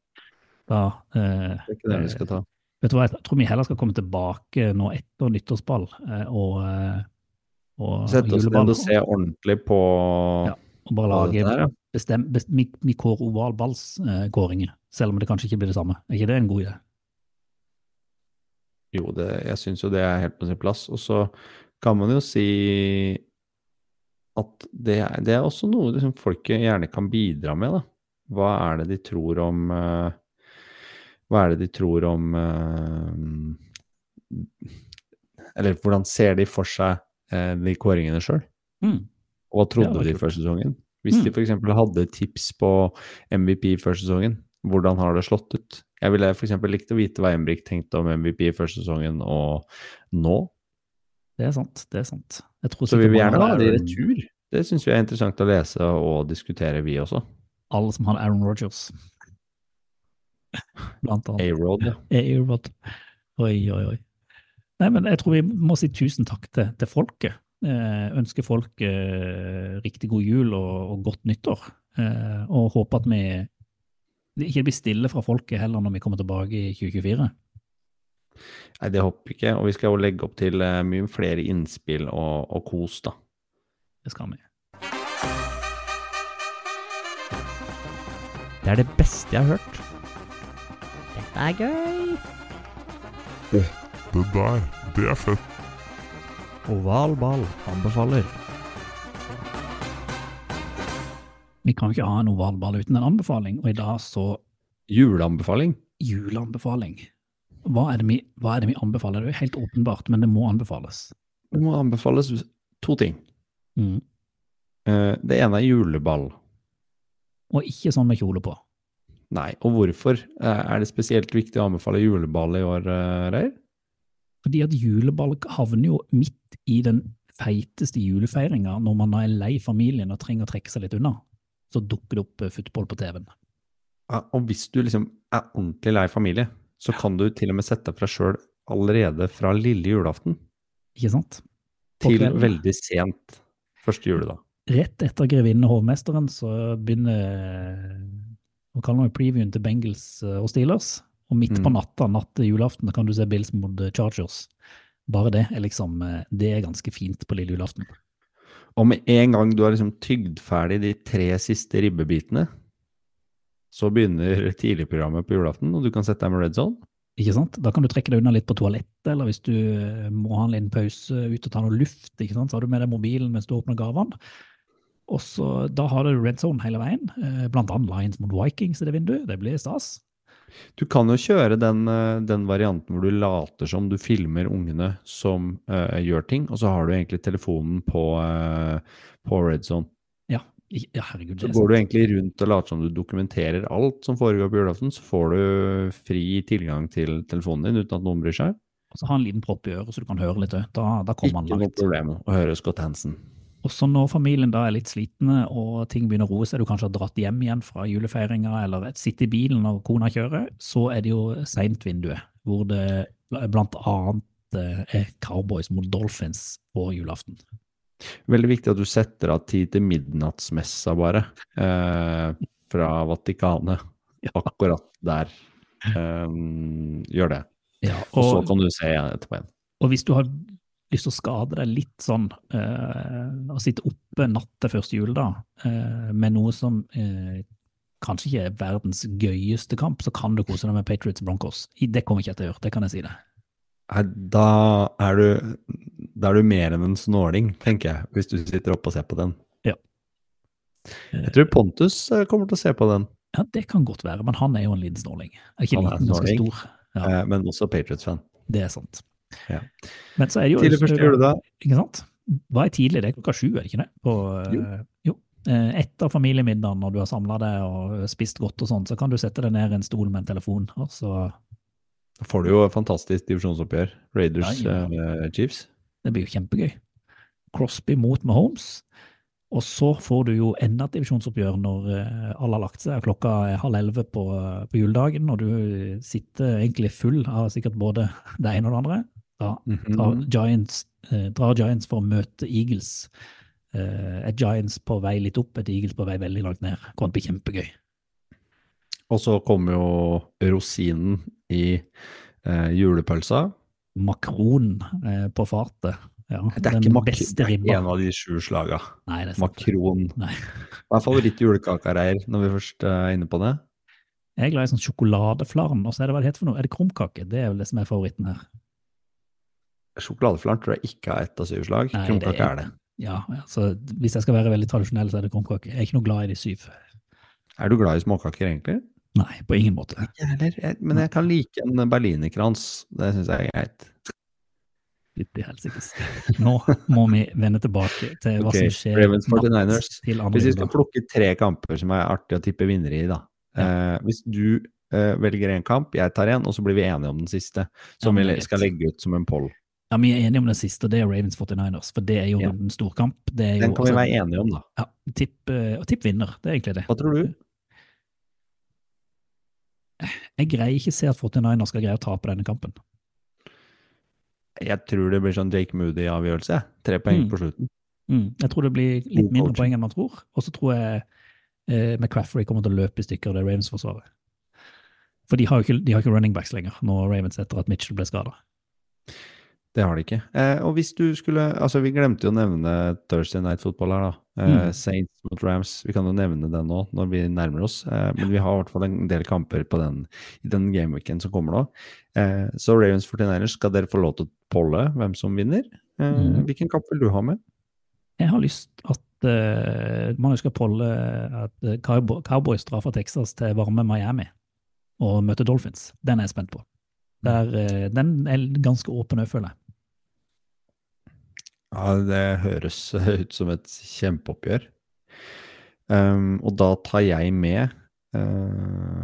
da eh, er ikke den vi skal ta. Vet du hva, jeg tror vi heller skal komme tilbake nå etter nyttårsball eh, og, eh, og Sette oss ned og se ordentlig på Ja, og bare lage her, ja. bestem, best, vi, vi kårer ovalballskåringer, selv om det kanskje ikke blir det samme. Er ikke det en god idé? Jo, det, jeg syns jo det er helt på sin plass. Og så kan man jo si at det, det er også noe liksom folket gjerne kan bidra med, da. Hva er det de tror om eh, Hva er det de tror om eh, Eller hvordan ser de for seg eh, de kåringene sjøl? Mm. Og hva trodde de før sesongen? Hvis de Mm. f.eks. hadde tips på MVP før sesongen, hvordan har det slått ut? Jeg ville f.eks. likt å vite hva Embrik tenkte om MVP før sesongen og nå. Det er sant. det er sant. Så vi vil gjerne ha det i retur. Det syns vi er interessant å lese og diskutere, vi også. Alle som har Aaron Rodgers. <laughs> Blant annet. A-Rod. A-Rod. Oi, oi, oi. Nei, men jeg tror vi må si tusen takk til, til folket. Eh, ønske folk eh, riktig god jul og, og godt nyttår. Eh, og håpe at vi det ikke blir stille fra folket heller når vi kommer tilbake i 2024. Nei, det håper vi ikke. Og vi skal jo legge opp til eh, mye flere innspill og, og kos, da. Det skal vi. Det er det beste jeg har hørt. Dette er gøy. Det der, det er fett. Oval ball anbefaler. Vi kan jo ikke ha en ovalball uten en anbefaling, og i dag så Juleanbefaling. juleanbefaling. Hva er, det vi, hva er det vi anbefaler? Det er jo helt åpenbart, men det må anbefales. Det må anbefales to ting. Mm. Eh, Det ene er juleball. Og ikke sånn med kjole på. Nei, og hvorfor? Eh, Er det spesielt viktig å anbefale juleball i år, eh, Reir? Fordi at juleball havner jo midt i den feiteste julefeiringa når man er lei familien og trenger å trekke seg litt unna. Så dukker det opp football på TV-en. Ja, og hvis du liksom er ordentlig lei familie, så kan du til og med sette deg for deg sjøl allerede fra lille julaften Ikke sant? På til kvelden. veldig sent første juledag. Rett etter Grevinnen og hovmesteren så begynner Hva kaller vi previewen til Bengals eh, og Steelers? Og midt på Mm. natta, natt til julaften, kan du se Bills mot eh, Chargers. Bare det er liksom eh, Det er ganske fint på lille julaften. Og med en gang du har liksom tygd ferdig de tre siste ribbebitene, så begynner tidligprogrammet på julaften, og du kan sette deg med red zone. Ikke sant? Da kan du trekke deg unna litt på toalettet, eller hvis du må ha en liten pause ut og ta noe luft, ikke sant? så har du med deg mobilen mens du åpner gavene. Og så Da har du red zone hele veien, eh, blant annet Lions mot Vikings i det vinduet. Det blir stas. Du kan jo kjøre den, eh, den varianten hvor du later som du filmer ungene som uh, gjør ting, og så har du egentlig telefonen på, uh, på red zone. Ja, ja herregud. Så går du egentlig rundt og later som du dokumenterer alt som foregår på julaften, så får du fri tilgang til telefonen din uten at noen bryr seg. Og så ha en liten propp i øret så du kan høre litt òg. Da, da Ikke langt. Ikke noe problem å høre Scott Hansen. Også når familien da er litt slitne og ting begynner å roe seg, du kanskje har dratt hjem igjen fra julefeiringa eller sitter i bilen når kona kjører, så er det jo seint-vinduet, hvor det blant annet eh, er Cowboys mot Dolphins på julaften. Veldig viktig at du setter av tid til midnattsmessa, bare. Eh, fra Vatikanet. <laughs> Akkurat der. Eh, gjør det. Ja, Og så kan du se etterpå igjen. og hvis du har lyst til å skade deg litt sånn, og sitte oppe natt til første juledag uh, med noe som uh, kanskje ikke er verdens gøyeste kamp, så kan du kose deg med Patriots Broncos. Det kommer ikke jeg til å gjøre, det kan jeg si det. Da er du, da er du mer enn en snåling, tenker jeg, hvis du sitter oppe og ser på den. Jeg tror Pontus kommer til å se på den, Ja, det kan godt være, men han er jo en liten snåling. Ikke Han er liten, ganske snåling. stor. Ja, men også Patriots-fan. det er sant. Ja. Men så er det jo Tidlig første juledag. Ikke sant? Hva er tidlig? Det er klokka sju, er det ikke det? På, jo. jo. Eh, Etter familiemiddagen, når du har samla deg og spist godt og sånn, så kan du sette deg ned i en stol med en telefon, og så får du jo fantastisk divisjonsoppgjør. Raiders Ja, eh, Chiefs. Det blir jo kjempegøy. Crosby mot Mahomes. Og så får du jo enda et divisjonsoppgjør når eh, alle har lagt seg, klokka er halv elleve på, på juledagen, og du sitter egentlig full av sikkert både <laughs> det ene og det andre. Da drar Mhm. Giants, eh, drar Giants for å møte Eagles. Eh, et Giants på vei litt opp, et Eagles på vei veldig langt ned. Kommer til å bli kjempegøy. Og så kommer jo rosinen i eh, julepølsa. Makron eh, på fartet. Ja, Det er ikke mak er en av de sju slaga. Nei, det er. Makron. Nei. <laughs> Hva er favorittjulekaka, Reir, når vi først eh, er inne på det? Jeg er glad i sånn sjokoladeflarm, og så er det hva det heter for noe. Er det krumkake? Det er vel det som er favoritten her. Sjokoladeflarm tror jeg ikke har ett av syv slag. Krumkake er det. Ja, altså, hvis jeg skal være veldig tradisjonell, så er det krumkake. Jeg er ikke noe glad i de syv. Er du glad i småkaker, egentlig? Nei, på ingen måte. Ikke heller, jeg- men jeg kan like en berlinerkrans. Det syns jeg er greit. Fytti helsikes. Nå må vi vende tilbake til hva okay, som skjer Ravens 49ers. til andre Hvis vi skal plukke tre kamper som er artig å tippe vinnere i, da. Eh, hvis du eh, velger en kamp, jeg tar en, og så blir vi enige om den siste. Som ja, vi er skal legge ut som en poll. Ja, Vi er enige om den siste, det er Ravens 49ers, for det er jo Ja. en storkamp. Det er Den kan vi altså, være enige om, da. Ja, tipp, eh, og tipp vinner, det er egentlig det. Hva tror du? Jeg greier ikke se at 49ers skal greie å tape denne kampen. Jeg tror det blir sånn Jake Moody-avgjørelse. Tre poeng Mm. på slutten. Mm, jeg tror det blir litt God mindre coach. poeng enn man tror, og så tror jeg eh, McCraffery kommer til å løpe i stykker det Ravens-forsvaret. For de har jo ikke, de har ikke running backs lenger, når Ravens etter at Mitchell ble skada. Det har de ikke. Eh, og hvis du skulle Altså, vi glemte jo å nevne Thursday Night Football her, da. Eh, Mm. Saints mot Rams. Vi kan jo nevne den nå, når vi nærmer oss. Eh, men vi har i hvert fall en del kamper på den, i den gameweeken som kommer nå. Eh, så Ravens 49ers, skal dere få lov til å polle hvem som vinner? Eh, Mhm. Hvilken kamp vil du ha med? Jeg har lyst at uh, man skal polle at eh, Cowboy, Cowboys drar fra Texas til varme Miami og møter Dolphins. Den er jeg spent på. Der, eh, den er ganske åpen òg, føler jeg. Ja, det høres <laughs> ut som et kjempeoppgjør. Um, og da tar jeg med uh,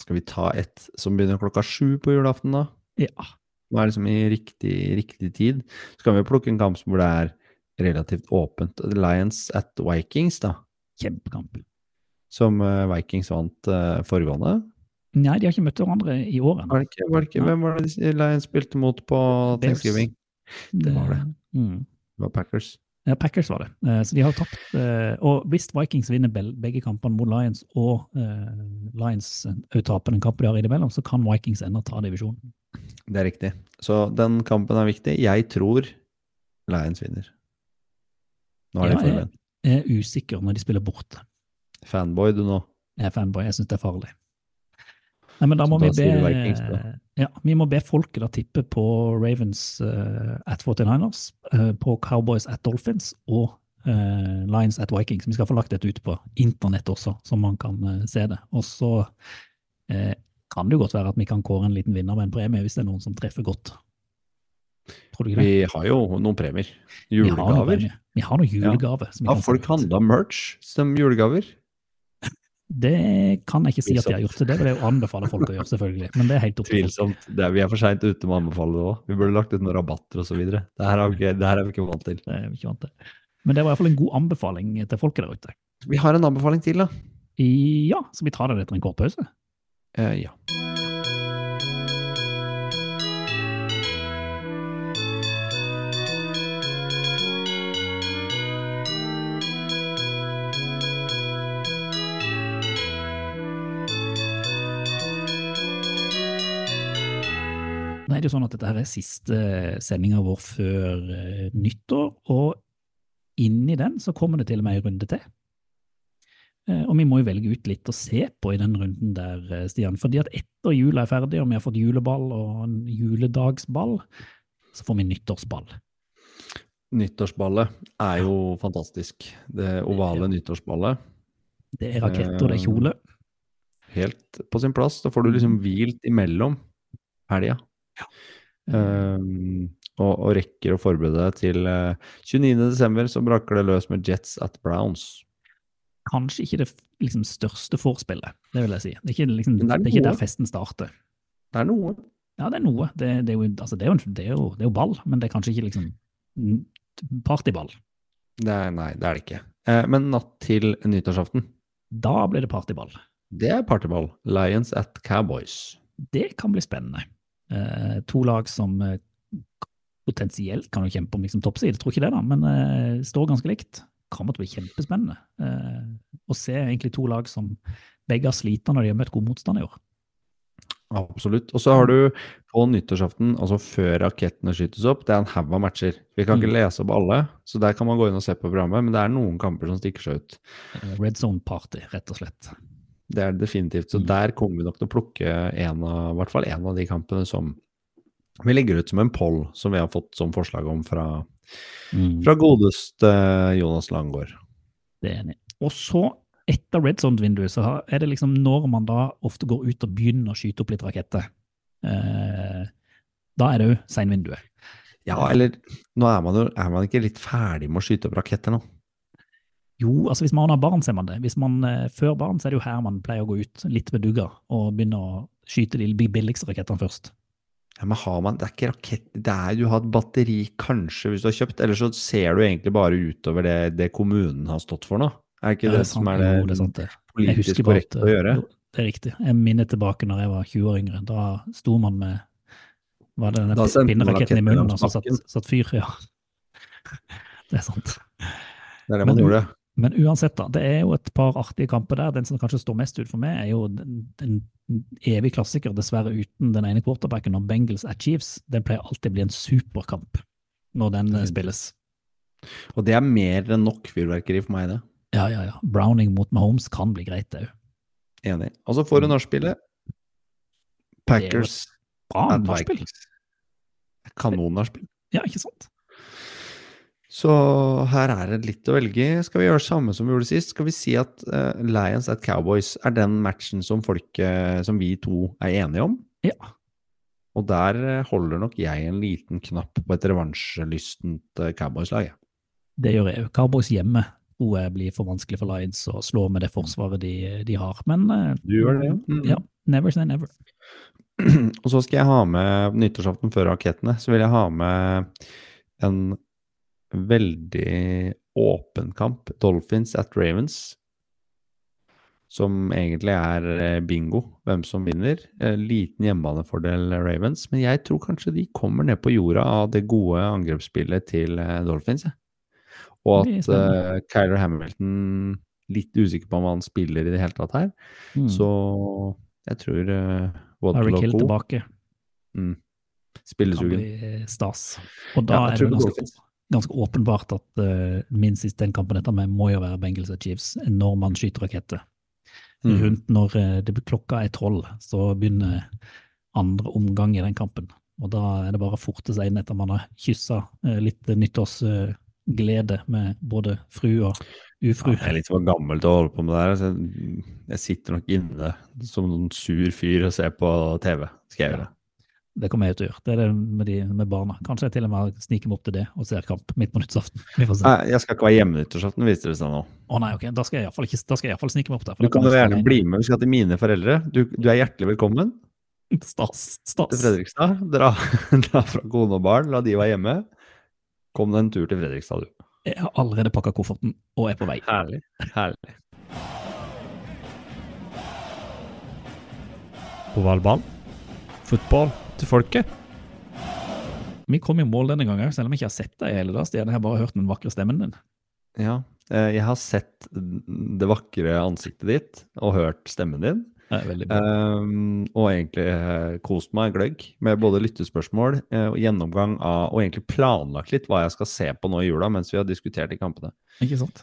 Skal vi ta et som begynner klokka sju på julaften, da? Ja. Nå er det liksom i riktig, riktig tid. Så kan vi plukke en kamp hvor det er relativt åpent. Lions at Vikings, da. Kjempekamp. Som uh, Vikings vant uh, foregående. Nei, de har ikke møtt hverandre i år ennå. Var det ikke, var det ikke, Nei. hvem var det de- Lions spilte mot på Bears. Thanksgiving? Det var det. Mm. Det var Packers. Ja, Packers var det. Eh, Så de har tapt. eh, Og hvis Vikings vinner begge kampene mot Lions, og eh, Lions taper den kampen de har innimellom, så kan Vikings ennå ta divisjonen. Det er riktig. Så den kampen er viktig. Jeg tror Lions vinner. Nå er Ja, jeg- Jeg er usikker når de spiller borte. Fanboy, du nå. Jeg er fanboy, jeg syns det er farlig. Nei, men da må da vi be Vikings. Ja, vi må be folket da tippe på Ravens uh, at 49ers, uh, på Cowboys at Dolphins og uh, Lions at Vikings. Vi skal få lagt dette ut på internett også, så man kan eh, se det. Og så eh, kan det jo godt være at vi kan kåre en liten vinner med en premie, hvis det er noen som treffer godt. Tror du ikke det? Vi har jo noen premier. Vi har noen Julegaver. Vi har noen julegaver. som vi Har folk handla merch som julegaver? Det kan jeg ikke si at de har gjort, det vil jeg jo anbefale folk å gjøre, selvfølgelig. Men det er helt opp. Tvilsomt. Det er, vi er for seint ute med å anbefale det òg. Vi burde lagt ut noen rabatter osv. Det her er vi ikke- er vi ikke vant til. Det er vi ikke vant til. Men det var i hvert fall en god anbefaling til folket der ute. Vi har en anbefaling til, da. I, ja, så vi tar det etter en kort pause? Uh, ja. Er det jo sånn at dette her er siste sendinga vår før eh, nyttår, og inni den så kommer det til og med en runde til. Eh, Og vi må jo velge ut litt å se på i den runden der, eh, Stian. Fordi at etter jula er ferdig, og vi har fått juleball og en juledagsball, så får vi nyttårsball. Nyttårsballet er jo fantastisk. Det ovale nyttårsballet. Det er rakett og det er kjole. Helt på sin plass. Da får du liksom hvilt imellom helga. Um, og, og rekker å forberede deg til uh, 29.12. så braker det løs med Jets at Browns. Kanskje ikke det liksom, største vorspielet, det vil jeg si. Det er ikke, liksom, det er det er ikke der festen starter. Det er noe. Ja, det er noe. Det, det, er, jo, altså, det, er, jo, det, jo, er jo ball, men det er kanskje ikke liksom partyball. Det nei, det er det ikke. Eh, men natt til nyttårsaften, Da blir det partyball. det er partyball. Lions at Cowboys. Det kan bli spennende. Eh, to lag som eh, potensielt kan jo kjempe om liksom, toppside, tror ikke det, da, men eh, står ganske likt. Kommer til å bli kjempespennende eh, å se egentlig to lag som begge har slitt når de har møtt god motstand i år. Absolutt. Og så har du på nyttårsaften, altså før rakettene skytes opp, det er en haug av matcher. Vi kan ikke Mm. lese opp alle, så der kan man gå inn og se på programmet, men det er noen kamper som stikker seg ut. Red Zone Party, rett og slett. Det er det definitivt. Så Mm. der kommer vi nok til å plukke en av, i hvert fall en av de kampene som vi legger ut som en poll, som vi har fått som forslag om fra, fra godeste Jonas Langgaard. Det er enig. Og så, etter red zone-vinduet, så er det liksom når man da ofte går ut og begynner å skyte opp litt raketter. Eh, da er det jo seinvinduet. Ja, eller nå er man jo er man ikke litt ferdig med å skyte opp raketter nå? Jo, altså hvis man har barn, så er man det. Hvis man eh, Før barn, så er det jo her man pleier å gå ut litt med dugger og begynne å skyte de billigste rakettene først. Ja, men har man, det er ikke rakett, det er du har et batteri kanskje hvis du har kjøpt, eller så ser du egentlig bare utover det, det kommunen har stått for nå. Er ikke Ja, det, som sant. er det Jo, det er sant, det. Politisk korrekte korrekt å gjøre? Jo, det er riktig. Jeg minner tilbake når jeg var 20 år yngre. Da sto man med var det denne pinneraketten i munnen, og så satt, satt fyr. Ja. <laughs> Det er sant. Det er det Men man du- gjorde. Men uansett, da. Det er jo et par artige kamper der. Den som kanskje står mest ut for meg, er jo den, den evig klassiker, dessverre uten den ene quarterbacken, når Bengals er Chiefs. Den pleier alltid å bli en superkamp når den eh, spilles. Og det er mer enn nok fyrverkeri for meg, det. Ja, ja, ja. Browning mot Mahomes kan bli greit, det òg. Enig. Og så får du nachspielet. Packers Bra nachspiel. Vikings. Kanonnachspiel. Ja, ikke sant? Så her er det litt å velge i. Skal vi gjøre det samme som vi gjorde sist? Skal vi si at uh, Lions at Cowboys er den matchen som folk uh, som vi to er enige om? Ja. Og der eh, holder nok jeg en liten knapp på et revansjelystent Cowboys-lag. Det gjør jeg òg. Cowboys hjemme tror jeg blir for vanskelig for Lions å slå med det forsvaret de, de har. Men uh, Du gjør det, ja? Mm. ja. Never say never. <clears throat> Og så skal jeg ha med nyttårsaften før rakettene, så vil jeg ha med en veldig åpen kamp. Dolphins at Ravens. Som egentlig er eh, bingo, hvem som vinner. Eh, Liten hjemmebanefordel Ravens, men jeg tror kanskje de kommer ned på jorda av det gode angrepsspillet til eh, Dolphins. Og at uh, Kyler Hamilton Litt usikker på om han spiller i det hele tatt her. Mm. Så jeg tror uh, Waterloo tilbake mm, kan spillesugen. bli eh, stas. Og da Ja, er det det ganske, Dolphins. Ganske åpenbart at uh, min siste den kampen etter meg må jo være Bengals og Chiefs når man skyter raketter. Mm. Rundt når eh, det klokka er tolv, så begynner andre omgang i den kampen. Og da er det bare å forte seg inn etter man har kyssa uh, litt nyttårsglede med både fru og ufru. Jeg er litt for gammel til å holde på med det her. Så jeg, sitter nok inne som noen sur fyr og ser på TV. Skal jeg gjøre. Det kommer jeg til å gjøre. Det er det med, de, med barna. Kanskje jeg til og med sniker meg opp til det og ser kamp midt på nyttårsaften. Vi får se. Nei, jeg skal ikke være hjemme nyttårsaften, viser det seg nå. Å nei, ok, da skal jeg iallfall ikke Da skal jeg i hvert fall snike meg opp der. for Du kan kommer jo gjerne bli med. Vi skal til mine foreldre. Du, du er hjertelig velkommen Stas. til Fredrikstad. Dra, <laughs> dra fra kone og barn, la de være hjemme. Kom deg en tur til Fredrikstad, du. Jeg har allerede pakka kofferten og er på vei. Herlig. Herlig. Ovalball. Fotball til folket. Vi kom i mål denne gangen, selv om jeg ikke har sett deg i hele dag. Stian. Jeg har bare hørt den vakre stemmen din. Ja. eh, Jeg har sett det vakre ansiktet ditt og hørt stemmen din. Um, og egentlig uh, kost meg gløgg med både lyttespørsmål uh, og gjennomgang av Og egentlig planlagt litt hva jeg skal se på nå i jula mens vi har diskutert de kampene. Ikke sant?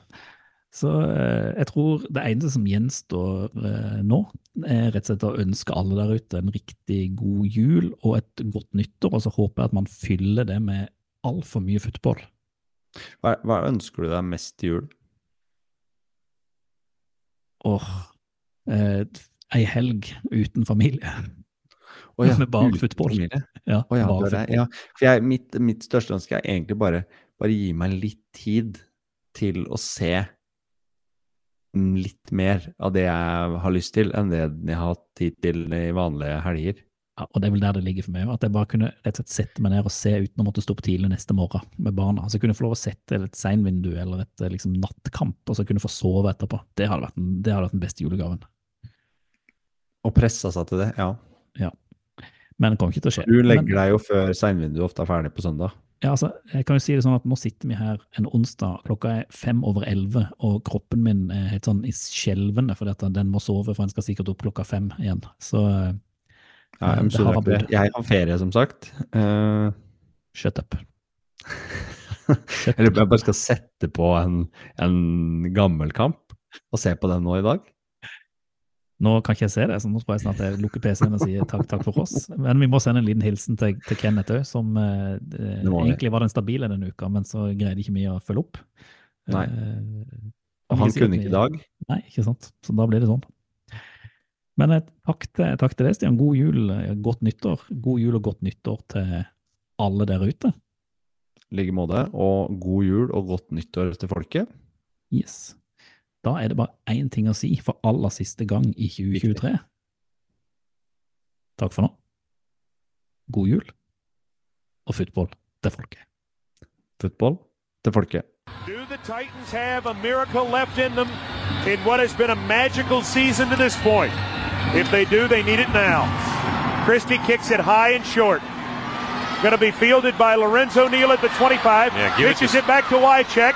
Så eh, jeg tror det eneste som gjenstår eh, nå, er rett og slett å ønske alle der ute en riktig god jul og et godt nyttår, og så håper jeg at man fyller det med altfor mye fotball. Hva, hva ønsker du deg mest til jul? Åh, eh, ei helg uten familie. Oh, ja, <laughs> Med bare familie. Ja, oh, ja, bare fotball. ja. For jeg, mitt, mitt største ønske er egentlig bare, bare gi meg litt tid til å se litt mer av det jeg har lyst til, enn det jeg har hatt tid til i vanlige helger. Ja, og det er vel der det ligger for meg. At jeg bare kunne rett og slett sette meg ned og se uten å måtte stå opp tidlig neste morgen med barna. Så jeg kunne få lov å sette et seinvindu eller et eh, liksom, nattkamp, og så kunne få sove etterpå. Det hadde vært det hadde vært den beste julegaven. Og pressa seg til det, ja. Men det kommer ikke til å skje. Du legger Men- deg jo før seinvinduet ofte er ferdig på søndag. Ja, altså, jeg kan jo si det sånn at Nå sitter vi her en onsdag, klokka er fem over elleve, og kroppen min er helt sånn skjelvende fordi at den må sove, for den skal sikkert opp klokka fem igjen. Så ja, jeg, det har for det. Jeg har ferie, som sagt. Uh... shut up. <laughs> Eller jeg bare skal sette på en, en gammel kamp og se på den nå i dag. Nå kan ikke jeg se det, så nå tror jeg snart jeg lukker PC-en og sier takk, takk for oss. Men vi må sende en liten hilsen til, til Kenneth òg, som eh, egentlig var den stabile denne uka, men så greide ikke vi å følge opp. Nei. Eh, Og han kunne ikke i dag. Nei, ikke sant. Så da blir det sånn. Men eh, takk til, takk til deg, Stian. God jul, eh, godt nyttår. God jul og godt nyttår til alle der ute. I like måte. Og god jul og godt nyttår til folket. Yes. Da er det bare én ting å si for aller siste gang i 2023. Takk for nå. God jul og fotball til folket. Football til folket. Do the Titans have a miracle left in them in what has been a magical season to this point? If they do, they need it now. Christie kicks it high and short. Going to be fielded by Lorenzo Neal at the 25. Yeah, give it Pitches to- it, back to Wycheck.